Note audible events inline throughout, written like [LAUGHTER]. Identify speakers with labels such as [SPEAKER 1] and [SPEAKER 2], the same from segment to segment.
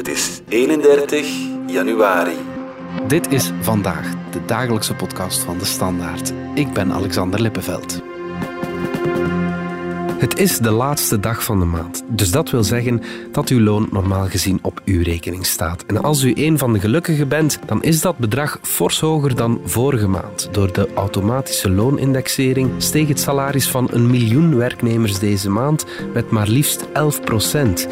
[SPEAKER 1] Het is 31 januari.
[SPEAKER 2] Dit is vandaag de dagelijkse podcast van de Standaard. Ik ben Alexander Lippenveld. Het is de laatste dag van de maand, dus dat wil zeggen dat uw loon normaal gezien op uw rekening staat. En als u een van de gelukkigen bent, dan is dat bedrag fors hoger dan vorige maand. Door de automatische loonindexering steeg het salaris van een miljoen werknemers deze maand met maar liefst 11 procent.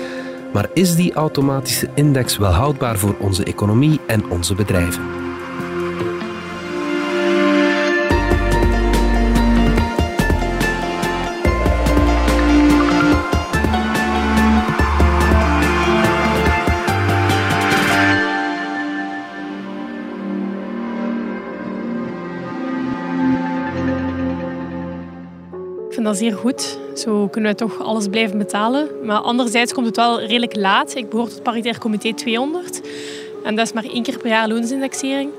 [SPEAKER 2] Maar is die automatische index wel houdbaar voor onze economie en onze bedrijven?
[SPEAKER 3] Ik vind dat zeer goed. Zo kunnen we toch alles blijven betalen. Maar anderzijds komt het wel redelijk laat. Ik behoor tot het paritair comité 200. En dat is maar één keer per jaar loonsindexering.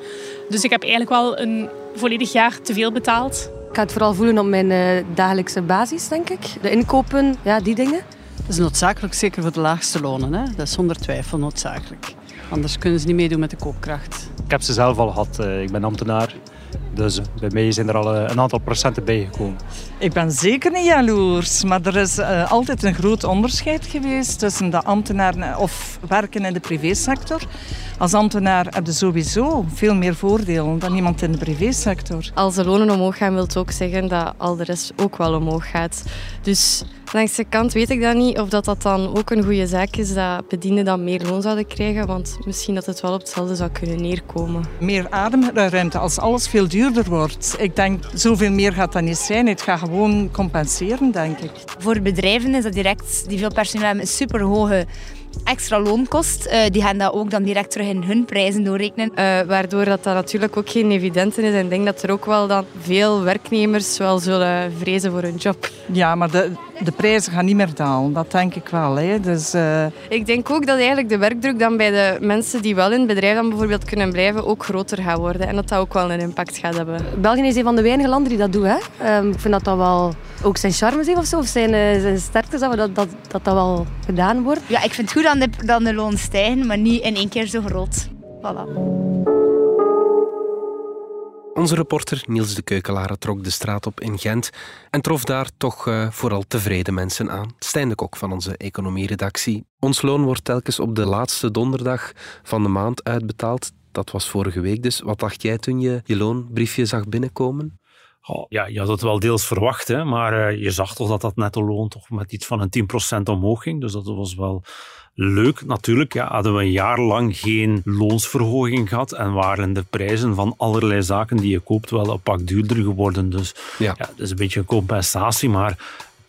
[SPEAKER 3] Dus ik heb eigenlijk wel een volledig jaar te veel betaald.
[SPEAKER 4] Ik ga het vooral voelen op mijn eh, dagelijkse basis, denk ik. De inkopen, ja, die dingen.
[SPEAKER 5] Dat is noodzakelijk, zeker voor de laagste lonen. Hè? Dat is zonder twijfel noodzakelijk. Anders kunnen ze niet meedoen met de koopkracht.
[SPEAKER 6] Ik heb ze zelf al gehad. Eh, Ik ben ambtenaar. Dus bij mij zijn er al eh, een aantal procenten bijgekomen.
[SPEAKER 7] Ik ben zeker niet jaloers, maar er is eh, altijd een groot onderscheid geweest tussen de ambtenaren of werken in de privésector. Als ambtenaar heb je sowieso veel meer voordelen dan iemand in de privésector.
[SPEAKER 4] Als de lonen omhoog gaan, wil het ook zeggen dat al de rest ook wel omhoog gaat. Dus langs de kant weet ik dat niet of dat, dat dan ook een goede zaak is dat bedienden dan meer loon zouden krijgen. Want misschien dat het wel op hetzelfde zou kunnen neerkomen.
[SPEAKER 7] Meer ademruimte als alles veel duurder wordt. Ik denk, zoveel meer gaat dat niet zijn. Het gaat gewoon compenseren, denk ik.
[SPEAKER 8] Voor bedrijven is dat direct, die veel personeel hebben, een superhoge extra loonkost. Eh, die gaan dat ook dan direct terug in hun prijzen doorrekenen.
[SPEAKER 4] Eh, waardoor dat, dat natuurlijk ook geen evidente is. En ik denk dat er ook wel dan veel werknemers wel zullen vrezen voor hun job.
[SPEAKER 7] Ja, maar de, de prijzen gaan niet meer dalen. Dat denk ik wel. Hè. Dus, eh,
[SPEAKER 4] Ik denk ook dat eigenlijk de werkdruk dan bij de mensen die wel in het bedrijf dan bijvoorbeeld kunnen blijven ook groter gaat worden. En dat dat ook wel een impact gaat hebben. België is een van de weinige landen die dat doen. Hè? Ehm, ik vind dat dat wel ook zijn charme heeft of zo. Of zijn, eh, zijn sterkte, dat, we dat, dat, dat dat wel gedaan wordt.
[SPEAKER 8] Ja, ik vind het goed dat de, dat de loon stijgen, maar niet in één keer zo groot. Voilà.
[SPEAKER 2] Onze reporter Niels de Keukelaar trok de straat op in Gent en trof daar toch eh, vooral tevreden mensen aan. Stijn de Kok van onze economieredactie. Ons loon wordt telkens op de laatste donderdag van de maand uitbetaald. Dat was vorige week dus. Wat dacht jij toen je je loonbriefje zag binnenkomen?
[SPEAKER 6] Oh, ja, je had het wel deels verwacht, hè, maar eh, je zag toch dat dat netto loon toch met iets van een 10% omhoog ging. Dus dat was wel leuk. Natuurlijk ja, hadden we een jaar lang geen loonsverhoging gehad en waren de prijzen van allerlei zaken die je koopt wel een pak duurder geworden. Dus
[SPEAKER 2] Ja.
[SPEAKER 6] ja, het is een beetje een compensatie, maar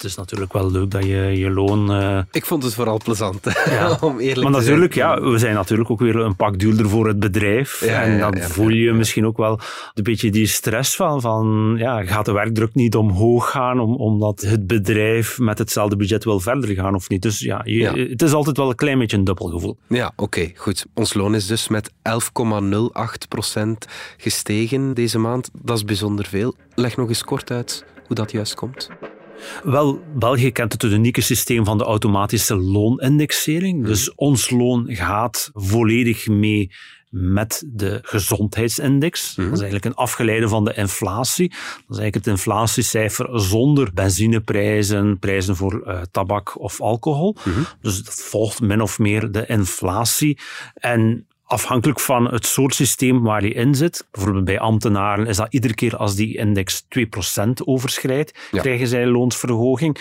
[SPEAKER 6] het is natuurlijk wel leuk dat je je loon... eh,
[SPEAKER 2] Ik vond het vooral plezant, [LAUGHS]
[SPEAKER 6] Ja.
[SPEAKER 2] om eerlijk
[SPEAKER 6] maar
[SPEAKER 2] te
[SPEAKER 6] natuurlijk,
[SPEAKER 2] zijn.
[SPEAKER 6] ja, we zijn natuurlijk ook weer een pak duurder voor het bedrijf.
[SPEAKER 2] Ja,
[SPEAKER 6] en dan voel je misschien ook wel een beetje die stress van, van ja, gaat de werkdruk niet omhoog gaan om, omdat het bedrijf met hetzelfde budget wil verder gaan of niet. Dus ja, je-
[SPEAKER 2] Ja.
[SPEAKER 6] het is altijd wel een klein beetje een dubbel gevoel.
[SPEAKER 2] Ja, oké, goed. Ons loon is dus met 11,08% gestegen deze maand. Dat is bijzonder veel. Leg nog eens kort uit hoe dat juist komt.
[SPEAKER 6] Wel, België kent het unieke systeem van de automatische loonindexering. Dus ons loon gaat volledig mee met de gezondheidsindex. Dat is eigenlijk een afgeleide van de inflatie. Dat is eigenlijk het inflatiecijfer zonder benzineprijzen, prijzen voor eh, tabak of alcohol. Dus dat volgt min of meer de inflatie. En afhankelijk van het soort systeem waar je in zit, bijvoorbeeld bij ambtenaren, is dat iedere keer als die index 2% overschrijdt,
[SPEAKER 2] Ja.
[SPEAKER 6] krijgen zij een loonsverhoging.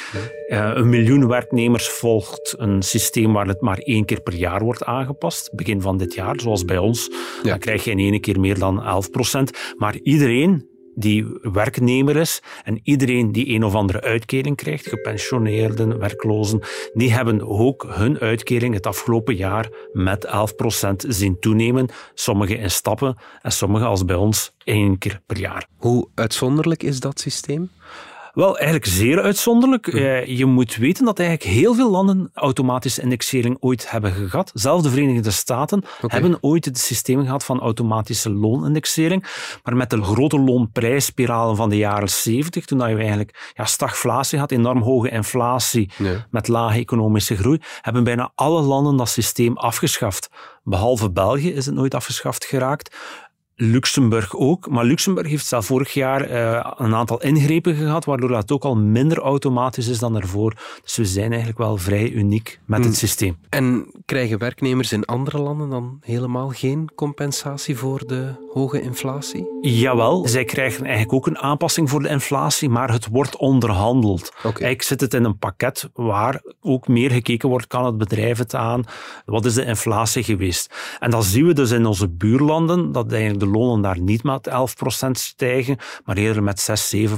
[SPEAKER 6] Eh, een miljoen werknemers volgt een systeem waar het maar één keer per jaar wordt aangepast, begin van dit jaar, zoals bij ons.
[SPEAKER 2] Ja.
[SPEAKER 6] Dan krijg je in één keer meer dan 11%. Maar iedereen die werknemer is en iedereen die een of andere uitkering krijgt, gepensioneerden, werklozen, die hebben ook hun uitkering het afgelopen jaar met 11% zien toenemen. Sommigen in stappen en sommigen als bij ons één keer per jaar.
[SPEAKER 2] Hoe uitzonderlijk is dat systeem?
[SPEAKER 6] Wel, eigenlijk zeer uitzonderlijk. Eh, je moet weten dat eigenlijk heel veel landen automatische indexering ooit hebben gehad. Zelfs de Verenigde Staten hebben ooit het systeem gehad van automatische loonindexering. Maar met de grote loonprijsspiralen van de jaren 70, toen je eigenlijk ja, stagflatie had, enorm hoge inflatie met lage economische groei, hebben bijna alle landen dat systeem afgeschaft. Behalve België is het nooit afgeschaft geraakt. Luxemburg ook. Maar Luxemburg heeft zelf vorig jaar uh, een aantal ingrepen gehad, waardoor dat ook al minder automatisch is dan ervoor. Dus we zijn eigenlijk wel vrij uniek met het
[SPEAKER 2] Hmm.
[SPEAKER 6] systeem.
[SPEAKER 2] En krijgen werknemers in andere landen dan helemaal geen compensatie voor de hoge inflatie?
[SPEAKER 6] Jawel, zij krijgen eigenlijk ook een aanpassing voor de inflatie, maar het wordt onderhandeld. Eigenlijk zit het in een pakket waar ook meer gekeken wordt, kan het bedrijf het aan, wat is de inflatie geweest. En dan zien we dus in onze buurlanden dat eigenlijk de lonen daar niet met 11% stijgen, maar eerder met 6, 7%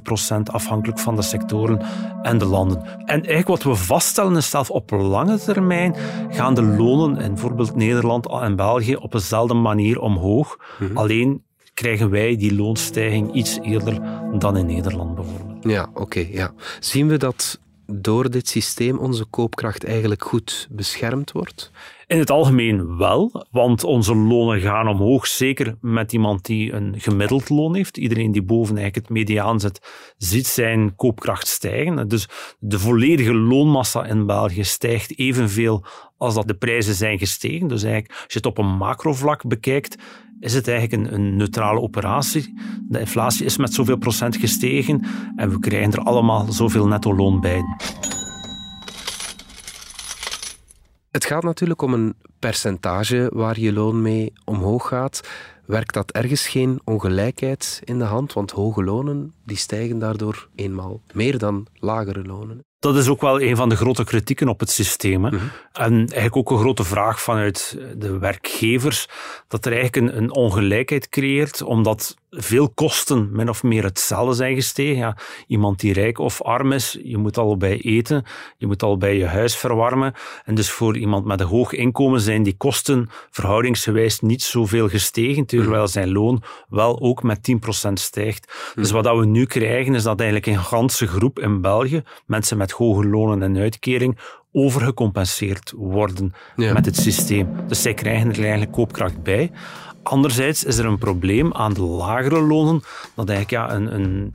[SPEAKER 6] afhankelijk van de sectoren en de landen. En eigenlijk wat we vaststellen is zelf op lange termijn gaan de lonen in bijvoorbeeld Nederland en België op dezelfde manier omhoog. Alleen krijgen wij die loonstijging iets eerder dan in Nederland bijvoorbeeld.
[SPEAKER 2] Ja, oké. ja. Zien we dat door dit systeem onze koopkracht eigenlijk goed beschermd wordt?
[SPEAKER 6] In het algemeen wel, want onze lonen gaan omhoog. Zeker met iemand die een gemiddeld loon heeft. Iedereen die boven eigenlijk het mediaan zit, ziet zijn koopkracht stijgen. Dus de volledige loonmassa in België stijgt evenveel als dat de prijzen zijn gestegen. Dus eigenlijk, als je het op een macrovlak bekijkt, is het eigenlijk een, een neutrale operatie. De inflatie is met zoveel procent gestegen en we krijgen er allemaal zoveel netto loon bij.
[SPEAKER 2] Het gaat natuurlijk om een percentage waar je loon mee omhoog gaat. Werkt dat ergens geen ongelijkheid in de hand? Want hoge lonen die stijgen daardoor eenmaal meer dan lagere lonen.
[SPEAKER 6] Dat is ook wel een van de grote kritieken op het systeem. Hè. En eigenlijk ook een grote vraag vanuit de werkgevers, dat er eigenlijk een, een ongelijkheid creëert, omdat veel kosten min of meer hetzelfde zijn gestegen. Ja, iemand die rijk of arm is, je moet al bij eten, je moet al bij je huis verwarmen. En dus voor iemand met een hoog inkomen zijn die kosten verhoudingsgewijs niet zoveel gestegen, terwijl zijn loon wel ook met 10% stijgt. Dus wat dat we nu krijgen, is dat eigenlijk een ganse groep in België, mensen met hoge lonen en uitkering, overgecompenseerd worden
[SPEAKER 2] Ja.
[SPEAKER 6] met het systeem. Dus zij krijgen er eigenlijk koopkracht bij. Anderzijds is er een probleem aan de lagere lonen, dat eigenlijk ja, een, een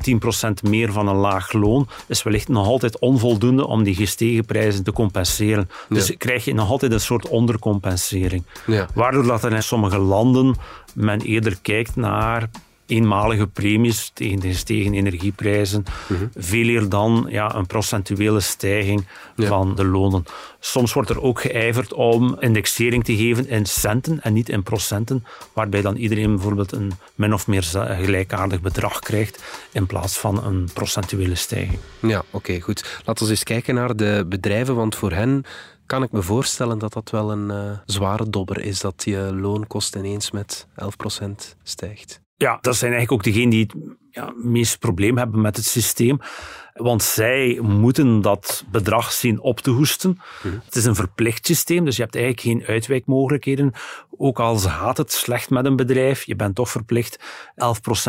[SPEAKER 6] 10% meer van een laag loon is wellicht nog altijd onvoldoende om die gestegen prijzen te compenseren. Dus
[SPEAKER 2] Ja.
[SPEAKER 6] krijg je nog altijd een soort ondercompensering.
[SPEAKER 2] Ja.
[SPEAKER 6] Waardoor dat er in sommige landen men eerder kijkt naar eenmalige premies tegen de gestegen energieprijzen, veel eer dan ja, een procentuele stijging van de lonen. Soms wordt er ook geijverd om indexering te geven in centen en niet in procenten, waarbij dan iedereen bijvoorbeeld een min of meer gelijkaardig bedrag krijgt in plaats van een procentuele stijging.
[SPEAKER 2] Ja, oké, goed. Laten we eens kijken naar de bedrijven, want voor hen kan ik me voorstellen dat dat wel een eh, zware dobber is, dat je loonkost ineens met 11% stijgt.
[SPEAKER 6] Ja, dat zijn eigenlijk ook degenen die het ja, meest probleem hebben met het systeem. Want zij moeten dat bedrag zien op te hoesten. Het is een verplicht systeem, dus je hebt eigenlijk geen uitwijkmogelijkheden. Ook al gaat het slecht met een bedrijf, je bent toch verplicht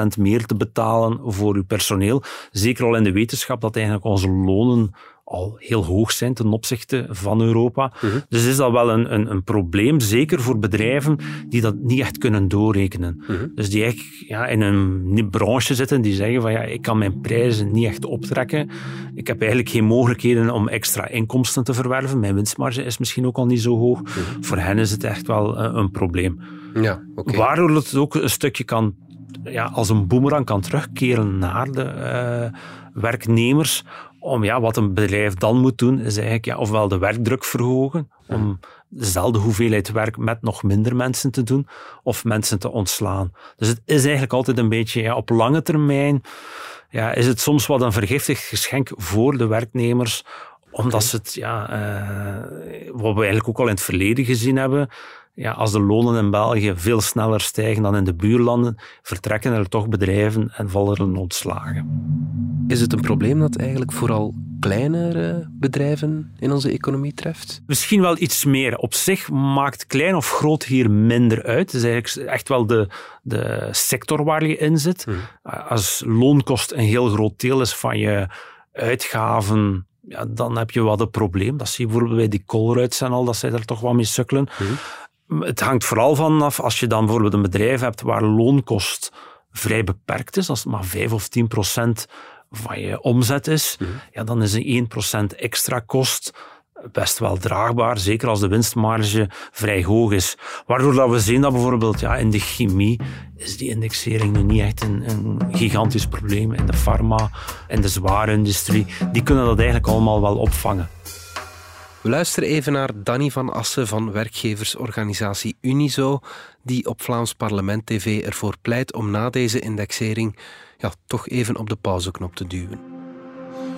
[SPEAKER 6] 11% meer te betalen voor je personeel. Zeker al in de wetenschap dat eigenlijk onze lonen al heel hoog zijn ten opzichte van Europa. Dus is dat wel een, een, een probleem, zeker voor bedrijven die dat niet echt kunnen doorrekenen. Dus die eigenlijk ja, in een branche zitten die zeggen van ja, ik kan mijn prijzen niet echt optrekken. Ik heb eigenlijk geen mogelijkheden om extra inkomsten te verwerven. Mijn winstmarge is misschien ook al niet zo hoog. Voor hen is het echt wel eh, een probleem.
[SPEAKER 2] Ja, oké.
[SPEAKER 6] Waardoor het ook een stukje kan, ja, als een boemerang kan terugkeren naar de eh, werknemers. Om ja, wat een bedrijf dan moet doen, is eigenlijk ja, ofwel de werkdruk verhogen, om dezelfde hoeveelheid werk met nog minder mensen te doen, of mensen te ontslaan. Dus het is eigenlijk altijd een beetje ja, op lange termijn, ja, is het soms wat een vergiftigd geschenk voor de werknemers, omdat ze het, ja, eh, wat we eigenlijk ook al in het verleden gezien hebben, ja, als de lonen in België veel sneller stijgen dan in de buurlanden, vertrekken er toch bedrijven en vallen er ontslagen.
[SPEAKER 2] Is het een probleem dat eigenlijk vooral kleinere bedrijven in onze economie treft?
[SPEAKER 6] Misschien wel iets meer. Op zich maakt klein of groot hier minder uit. Het is eigenlijk echt wel de, de sector waar je in zit. Als loonkost een heel groot deel is van je uitgaven, ja, dan heb je wat een probleem. Dat zie je bijvoorbeeld bij die Colruyts en al, dat zij er toch wat mee sukkelen. Het hangt vooral vanaf, als je dan bijvoorbeeld een bedrijf hebt waar loonkost vrij beperkt is, als het maar 5 of 10 procent van je omzet is, ja, dan is een 1 procent extra kost best wel draagbaar, zeker als de winstmarge vrij hoog is. Waardoor dat we zien dat bijvoorbeeld ja, in de chemie is die indexering nu niet echt een, een gigantisch probleem. In de pharma, in de zware industrie, die kunnen dat eigenlijk allemaal wel opvangen.
[SPEAKER 2] We luisteren even naar Danny van Assen van werkgeversorganisatie Unizo, die op Vlaams Parlement TV ervoor pleit om na deze indexering ja, toch even op de pauzeknop te duwen.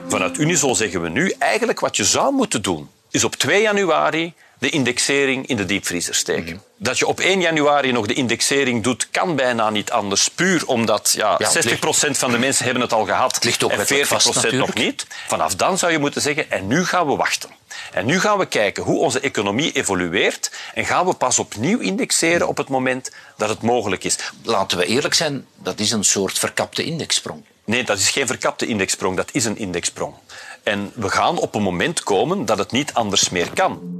[SPEAKER 9] Vanuit Unizo zeggen we nu eigenlijk wat je zou moeten doen, is op 2 januari de indexering in de diepvriezer steken. Dat je op 1 januari nog de indexering doet, kan bijna niet anders. Puur omdat ja,
[SPEAKER 10] Ja, het
[SPEAKER 9] 60% van de mensen hebben het al gehad
[SPEAKER 10] Het ligt ook
[SPEAKER 9] en 40%
[SPEAKER 10] wettelijk vast,
[SPEAKER 9] nog niet. Vanaf dan zou je moeten zeggen, en nu gaan we wachten. En nu gaan we kijken hoe onze economie evolueert en gaan we pas opnieuw indexeren op het moment dat het mogelijk is.
[SPEAKER 10] Laten we eerlijk zijn, dat is een soort verkapte indexsprong.
[SPEAKER 9] Nee, dat is geen verkapte indexsprong, dat is een indexsprong. En we gaan op een moment komen dat het niet anders meer kan.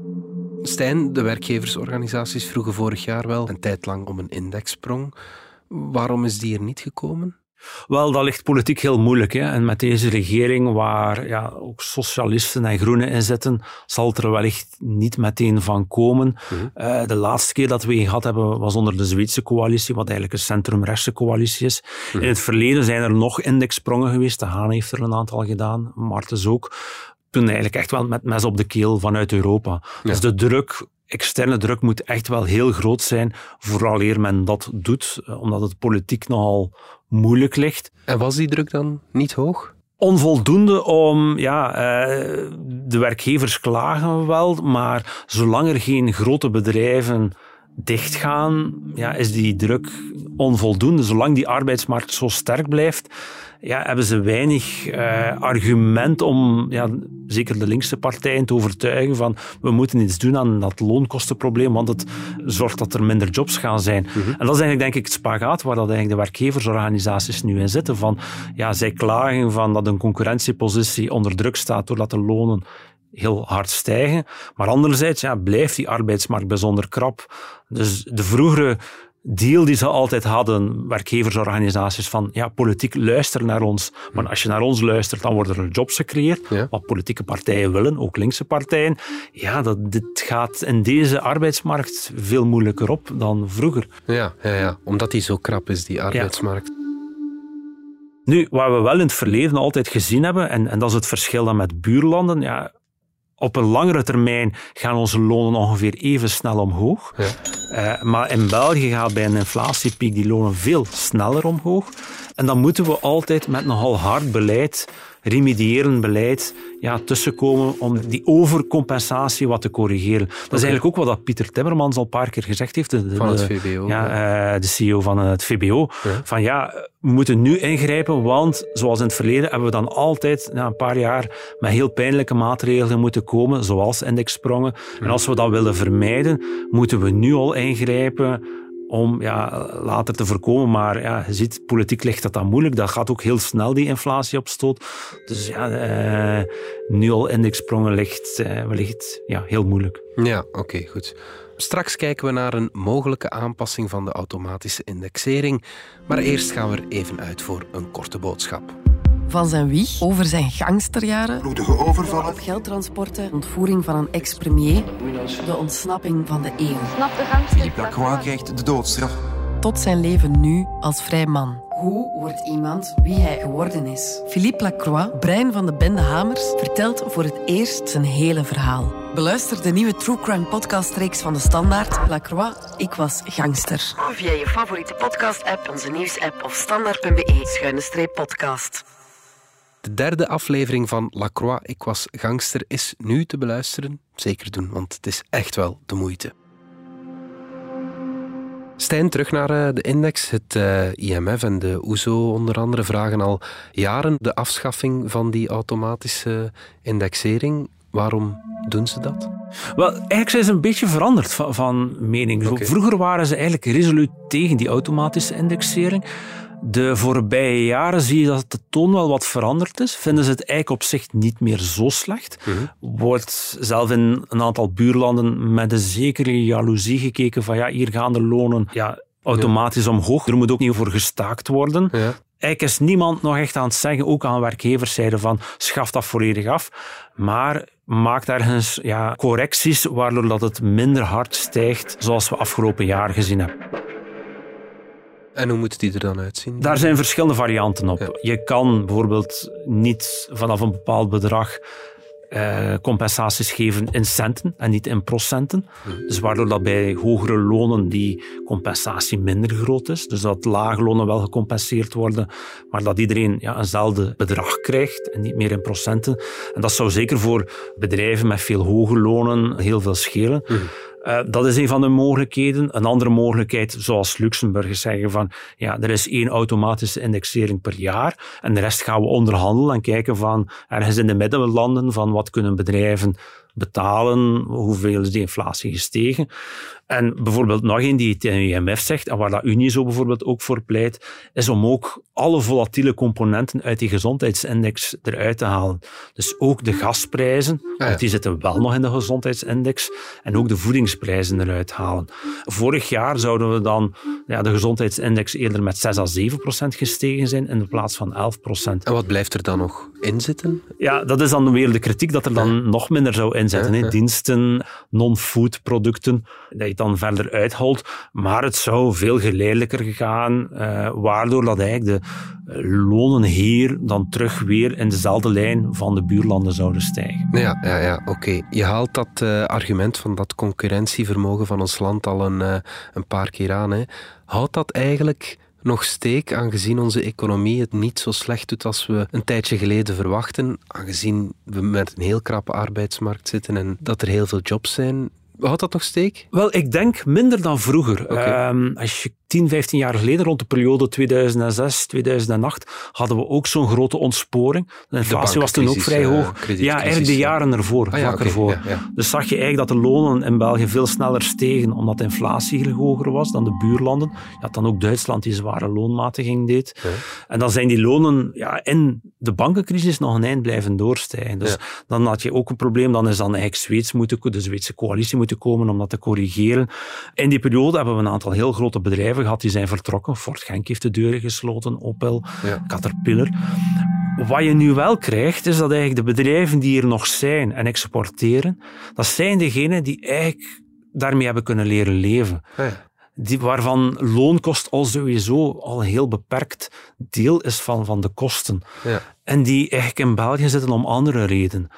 [SPEAKER 2] Stijn, de werkgeversorganisaties vroegen vorig jaar wel een tijd lang om een indexsprong. Waarom is die er niet gekomen?
[SPEAKER 6] Wel, dat ligt politiek heel moeilijk. Hè? En met deze regering, waar ja, ook socialisten en groenen in zitten, zal het er wellicht niet meteen van komen. Eh, de laatste keer dat we een gehad hebben, was onder de Zweedse coalitie, wat eigenlijk een centrumrechtse coalitie is. In het verleden zijn er nog indexsprongen geweest. De Haan heeft er een aantal gedaan, Martens ook. Toen eigenlijk echt wel met mes op de keel vanuit Europa. Dus de druk externe druk moet echt wel heel groot zijn vooraleer men dat doet, eh, omdat het politiek nogal moeilijk ligt.
[SPEAKER 2] En was die druk dan niet hoog?
[SPEAKER 6] Onvoldoende om, ja, eh, de werkgevers klagen wel, maar zolang er geen grote bedrijven dichtgaan, ja, is die druk onvoldoende. Zolang die arbeidsmarkt zo sterk blijft, ja, hebben ze weinig eh, argument om ja, zeker de linkse partijen te overtuigen van we moeten iets doen aan dat loonkostenprobleem, want het zorgt dat er minder jobs gaan zijn. En dat is eigenlijk denk ik het spagaat waar dat eigenlijk de werkgeversorganisaties nu in zitten. Van, ja, zij klagen van dat een concurrentiepositie onder druk staat doordat de lonen heel hard stijgen. Maar anderzijds ja, blijft die arbeidsmarkt bijzonder krap. Dus de vroegere deal die ze altijd hadden, werkgeversorganisaties, van ja, politiek luister naar ons. Maar als je naar ons luistert, dan worden er jobs gecreëerd.
[SPEAKER 2] Ja.
[SPEAKER 6] Wat politieke partijen willen, ook linkse partijen. Ja, dat, dit gaat in deze arbeidsmarkt veel moeilijker op dan vroeger.
[SPEAKER 2] Ja, ja, ja, omdat die zo krap is, die arbeidsmarkt.
[SPEAKER 6] Nu, wat we wel in het verleden altijd gezien hebben, en, en dat is het verschil dan met buurlanden, ja, op een langere termijn gaan onze lonen ongeveer even snel omhoog.
[SPEAKER 2] Ja.
[SPEAKER 6] Eh, maar in België gaat bij een inflatiepiek die lonen veel sneller omhoog. En dan moeten we altijd met nogal hard beleid, remedierend beleid, ja, tussenkomen om die overcompensatie wat te corrigeren. Dat is eigenlijk ook wat dat Pieter Timmermans al een paar keer gezegd heeft. De, de-
[SPEAKER 2] Van het VBO,
[SPEAKER 6] Ja, eh, de CEO van het VBO.
[SPEAKER 2] Ja.
[SPEAKER 6] Van ja, we moeten nu ingrijpen, want zoals in het verleden hebben we dan altijd na een paar jaar met heel pijnlijke maatregelen moeten komen, zoals indexsprongen. En als we dat willen vermijden, moeten we nu al ingrijpen om ja, later te voorkomen. Maar ja, je ziet, politiek ligt dat dan moeilijk. Dat gaat ook heel snel, die inflatie op stoot. Dus ja, eh, nu al indexsprongen ligt eh, wellicht ja, heel moeilijk.
[SPEAKER 2] Ja, oké, goed. Straks kijken we naar een mogelijke aanpassing van de automatische indexering. Maar eerst gaan we er even uit voor een korte boodschap.
[SPEAKER 11] Van zijn wieg over zijn gangsterjaren,
[SPEAKER 12] bloedige overvallen,
[SPEAKER 11] geldtransporten, ontvoering van een ex-premier, de ontsnapping van de eeuw,
[SPEAKER 12] Philippe Lacroix krijgt de doodstraf.
[SPEAKER 11] tot zijn leven nu als vrij man. Hoe wordt iemand wie hij geworden is? Philippe Lacroix, brein van de bende Hamers, vertelt voor het eerst zijn hele verhaal. Beluister de nieuwe True Crime podcastreeks van de Standaard, Lacroix, ik was gangster. Via je favoriete podcast-app, onze nieuws-app of standaard.be-podcast.
[SPEAKER 2] De derde aflevering van Lacroix, Ik was gangster, is nu te beluisteren. Zeker doen, want het is echt wel de moeite. Stijn, terug naar eh, de index. Het eh, IMF en de OESO onder andere vragen al jaren de afschaffing van die automatische indexering. Waarom doen ze dat?
[SPEAKER 6] Wel, eigenlijk zijn ze een beetje veranderd van, van mening. Vroeger waren ze eigenlijk resoluut tegen die automatische indexering. De voorbije jaren zie je dat de toon wel wat veranderd is. Vinden ze het eigenlijk op zich niet meer zo slecht. Wordt zelf in een aantal buurlanden met een zekere jaloezie gekeken van ja, hier gaan de lonen ja, automatisch omhoog. Er moet ook niet voor gestaakt worden. Eigenlijk is niemand nog echt aan het zeggen, ook aan werkgeverszijde, van schaf dat volledig af. Maar maakt ergens ja, correcties waardoor dat het minder hard stijgt, zoals we afgelopen jaar gezien hebben.
[SPEAKER 2] En hoe moet die er dan uitzien?
[SPEAKER 6] Daar zijn verschillende varianten op. Je kan bijvoorbeeld niet vanaf een bepaald bedrag eh, compensaties geven in centen en niet in procenten. Dus waardoor dat bij hogere lonen die compensatie minder groot is. Dus dat lage lonen wel gecompenseerd worden, maar dat iedereen ja, eenzelfde bedrag krijgt en niet meer in procenten. En dat zou zeker voor bedrijven met veel hoge lonen heel veel schelen. Uh, dat is een van de mogelijkheden. Een andere mogelijkheid, zoals Luxemburg zeggen van ja, er is één automatische indexering per jaar en de rest gaan we onderhandelen en kijken van ergens in de middenlanden van wat kunnen bedrijven betalen, hoeveel is die inflatie gestegen. En bijvoorbeeld nog een die het IMF zegt, en waar dat Unie zo bijvoorbeeld ook voor pleit, is om ook alle volatiele componenten uit die gezondheidsindex eruit te halen. Dus ook de gasprijzen, want die zitten wel nog in de gezondheidsindex, en ook de voedingsprijzen eruit halen. Vorig jaar zouden we dan ja, de gezondheidsindex eerder met 6 à 7 procent gestegen zijn in de plaats van 11 procent.
[SPEAKER 2] En wat blijft er dan nog in zitten?
[SPEAKER 6] Ja, dat is dan weer de kritiek dat er dan nog minder zou inzetten.
[SPEAKER 2] Ja,
[SPEAKER 6] hè.
[SPEAKER 2] ja.
[SPEAKER 6] Diensten, non-food producten, dat je het dan verder uitholt. Maar het zou veel geleidelijker gaan, eh, waardoor dat eigenlijk de eh, lonen hier dan terug weer in dezelfde lijn van de buurlanden zouden stijgen.
[SPEAKER 2] Ja, ja, ja oké. Je haalt dat eh, argument van dat concurrentievermogen van ons land al een, een paar keer aan. Hè. Houdt dat eigenlijk nog steek, aangezien onze economie het niet zo slecht doet als we een tijdje geleden verwachten, aangezien we met een heel krappe arbeidsmarkt zitten en dat er heel veel jobs zijn? Houdt dat nog steek?
[SPEAKER 6] Wel, ik denk minder dan vroeger. Ehm, als je 10, 15 jaar geleden, rond de periode 2006, 2008, hadden we ook zo'n grote ontsporing. De inflatie was toen ook vrij
[SPEAKER 2] bankencrisis,
[SPEAKER 6] hoog.
[SPEAKER 2] eh, kredietcrisis,
[SPEAKER 6] ja, eigenlijk de
[SPEAKER 2] ja.
[SPEAKER 6] jaren ervoor,
[SPEAKER 2] Ah ja,
[SPEAKER 6] vlak
[SPEAKER 2] oké,
[SPEAKER 6] ervoor.
[SPEAKER 2] ja, ja.
[SPEAKER 6] Dus zag je eigenlijk dat de lonen in België veel sneller stegen, omdat de inflatie hoger was dan de buurlanden. Je had dan ook Duitsland die zware loonmatiging deed. En dan zijn die lonen ja, in de bankencrisis nog een eind blijven doorstijgen. Dus dan had je ook een probleem, dan is dan eigenlijk Zweeds moeten, de Zweedse coalitie moeten komen om dat te corrigeren. In die periode hebben we een aantal heel grote bedrijven gehad die zijn vertrokken. Fort Genk heeft de deuren gesloten, Opel, Caterpillar. Wat je nu wel krijgt, is dat eigenlijk de bedrijven die er nog zijn en exporteren, dat zijn degenen die eigenlijk daarmee hebben kunnen leren leven. Die, waarvan loonkost al sowieso al een heel beperkt deel is van, van de kosten.
[SPEAKER 2] Ja.
[SPEAKER 6] En die eigenlijk in België zitten om andere redenen.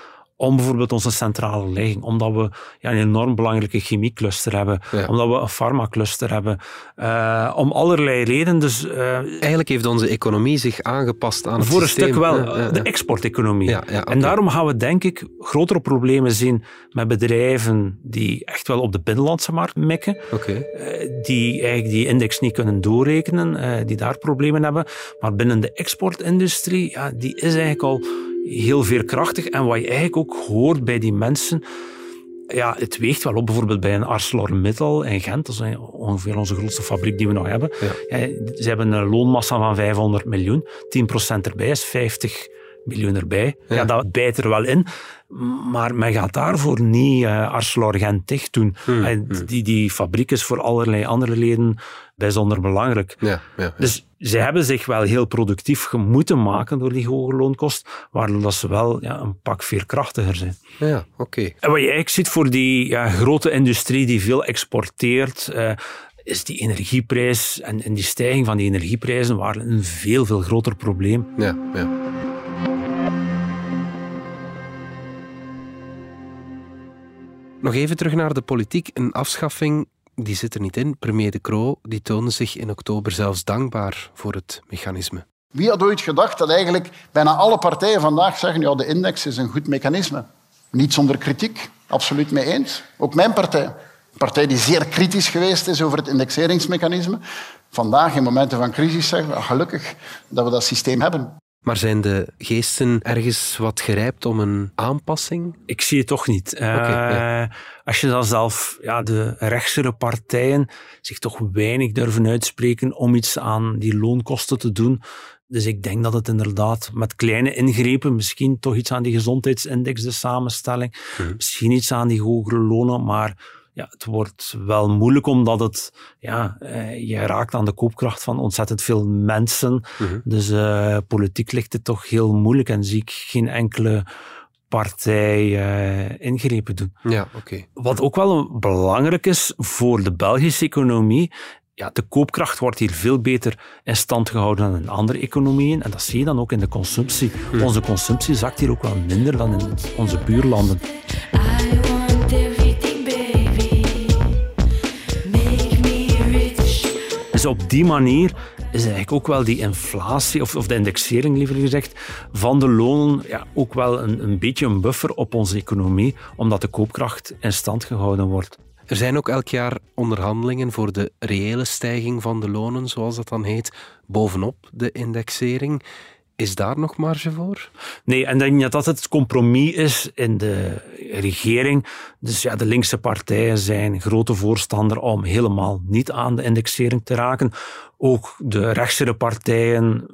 [SPEAKER 6] Om bijvoorbeeld onze centrale ligging, omdat we ja, een enorm belangrijke chemiecluster hebben, omdat we een farmacluster hebben, eh, om allerlei redenen. Dus, eh,
[SPEAKER 2] Eigenlijk heeft onze economie zich aangepast aan het
[SPEAKER 6] voor een stuk wel,
[SPEAKER 2] Ja,
[SPEAKER 6] de exporteconomie. En daarom gaan we denk ik grotere problemen zien met bedrijven die echt wel op de binnenlandse markt mikken, eh, die eigenlijk die index niet kunnen doorrekenen, die daar problemen hebben. Maar binnen de exportindustrie, ja, die is eigenlijk al heel veerkrachtig. En wat je eigenlijk ook hoort bij die mensen, ja, het weegt wel op, bijvoorbeeld bij een ArcelorMittal in Gent, dat is ongeveer onze grootste fabriek die we nog hebben. Ja, ze hebben een loonmassa van 500 miljoen, 10% erbij is 50 miljoen erbij. Ja. dat bijt er wel in, maar men gaat daarvoor niet uh, Arcelor Gent dicht doen. Eh, Die, die fabriek is voor allerlei andere leden bijzonder belangrijk.
[SPEAKER 2] Ja, ja,
[SPEAKER 6] Dus ze hebben zich wel heel productief moeten maken door die hoge loonkost, waardoor dat ze wel ja, een pak veerkrachtiger zijn.
[SPEAKER 2] Ja, oké.
[SPEAKER 6] En wat je eigenlijk ziet voor die ja, grote industrie die veel exporteert, uh, is die energieprijs en, en, die stijging van die energieprijzen waren een veel, veel groter probleem.
[SPEAKER 2] Ja, ja. Nog even terug naar de politiek. Een afschaffing die zit er niet in. Premier De Croo die toonde zich in oktober zelfs dankbaar voor het mechanisme.
[SPEAKER 13] Wie had ooit gedacht dat eigenlijk bijna alle partijen vandaag zeggen ja, de index is een goed mechanisme. Niet zonder kritiek, absoluut mee eens. Ook mijn partij. Een partij die zeer kritisch geweest is over het indexeringsmechanisme. Vandaag, in momenten van crisis, zeggen we gelukkig dat we dat systeem hebben.
[SPEAKER 2] Maar zijn de geesten ergens wat gerijpt om een aanpassing?
[SPEAKER 6] Ik zie het toch niet. Uh,
[SPEAKER 2] ja.
[SPEAKER 6] Als je dan zelf ja, de rechtsere partijen zich toch weinig durven uitspreken om iets aan die loonkosten te doen. Dus ik denk dat het inderdaad met kleine ingrepen, misschien toch iets aan die gezondheidsindex, de samenstelling, misschien iets aan die hogere lonen, maar ja, het wordt wel moeilijk omdat het, ja, eh, je raakt aan de koopkracht van ontzettend veel mensen. Dus uh, politiek ligt het toch heel moeilijk en zie ik geen enkele partij uh, ingrepen doen.
[SPEAKER 2] Ja, oké.
[SPEAKER 6] Wat ook wel belangrijk is voor de Belgische economie, ja, de koopkracht wordt hier veel beter in stand gehouden dan in andere economieën. En dat zie je dan ook in de consumptie. Onze consumptie zakt hier ook wel minder dan in onze buurlanden. Dus op die manier is eigenlijk ook wel die inflatie, of, of de indexering liever gezegd, van de lonen ja, ook wel een, een beetje een buffer op onze economie, omdat de koopkracht in stand gehouden wordt.
[SPEAKER 2] Er zijn ook elk jaar onderhandelingen voor de reële stijging van de lonen, zoals dat dan heet, bovenop de indexering. Is daar nog marge voor?
[SPEAKER 6] Nee, en denk dat dat het compromis is in de regering. Dus ja, de linkse partijen zijn grote voorstander om helemaal niet aan de indexering te raken. Ook de rechtse partijen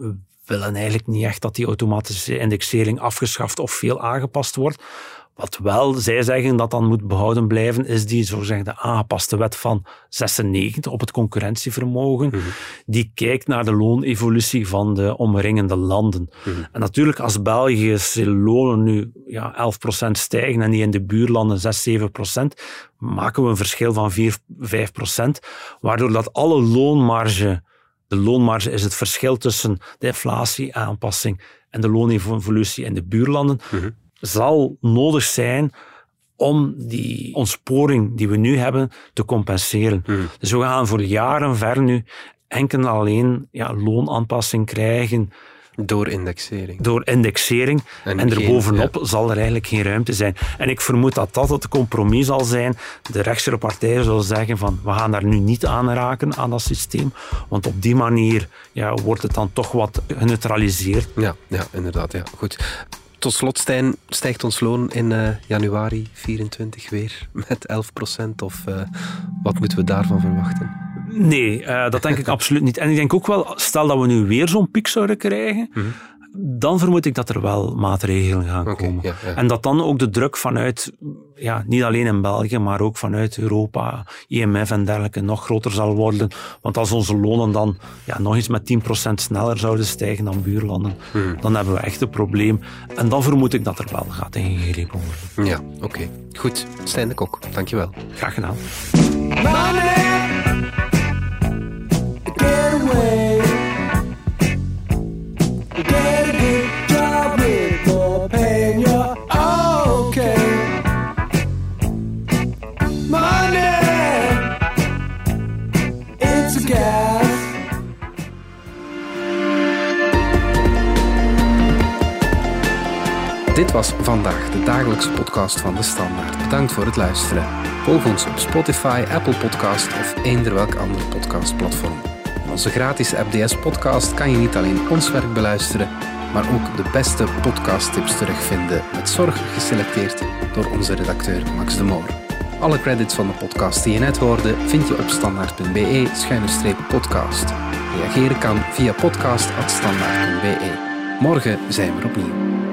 [SPEAKER 6] willen eigenlijk niet echt dat die automatische indexering afgeschaft of veel aangepast wordt. Wat wel zij zeggen dat dan moet behouden blijven, is die zogezegde aangepaste wet van 96 op het concurrentievermogen. Die kijkt naar de loonevolutie van de omringende landen. En natuurlijk, als Belgische lonen nu ja, 11% stijgen en die in de buurlanden 6, 7%, maken we een verschil van 4, 5%, waardoor dat alle loonmarge, de loonmarge is het verschil tussen de inflatieaanpassing en de loonevolutie in de buurlanden, zal nodig zijn om die ontsporing die we nu hebben te compenseren. Dus we gaan voor jaren ver nu enkel en alleen ja, loonaanpassing krijgen.
[SPEAKER 2] Door indexering.
[SPEAKER 6] Door indexering. En,
[SPEAKER 2] En
[SPEAKER 6] er
[SPEAKER 2] geen-
[SPEAKER 6] bovenop zal er eigenlijk geen ruimte zijn. En ik vermoed dat dat het compromis zal zijn. De rechtse partijen zullen zeggen van we gaan daar nu niet aan raken aan dat systeem. Want op die manier ja, wordt het dan toch wat geneutraliseerd.
[SPEAKER 2] Ja, ja inderdaad. Ja. Goed. Tot slot, Stijn, stijgt ons loon in eh, januari 24 weer met 11% Of eh, wat moeten we daarvan verwachten?
[SPEAKER 6] Nee, eh, dat denk ik [LAUGHS] absoluut niet. En ik denk ook wel, stel dat we nu weer zo'n piek zouden krijgen, dan vermoed ik dat er wel maatregelen gaan komen.
[SPEAKER 2] ja, ja.
[SPEAKER 6] En dat dan ook de druk vanuit, ja, niet alleen in België, maar ook vanuit Europa, IMF en dergelijke, nog groter zal worden. Want als onze lonen dan ja, nog eens met 10% sneller zouden stijgen dan buurlanden, dan hebben we echt een probleem. En dan vermoed ik dat er wel gaat ingegrepen worden.
[SPEAKER 2] Ja, oké. Goed. Stijn de Kok, dankjewel.
[SPEAKER 6] Graag gedaan.
[SPEAKER 14] Get away.
[SPEAKER 2] Dit was vandaag de dagelijkse podcast van De Standaard. Bedankt voor het luisteren. Volg ons op Spotify, Apple Podcast of eender welk ander podcastplatform. Onze gratis FDS-podcast kan je niet alleen ons werk beluisteren, maar ook de beste podcasttips terugvinden, met zorg geselecteerd door onze redacteur Max de Moor. Alle credits van de podcast die je net hoorde vind je op standaard.be-podcast. Reageren kan via podcast.standaard.be. Morgen zijn we opnieuw.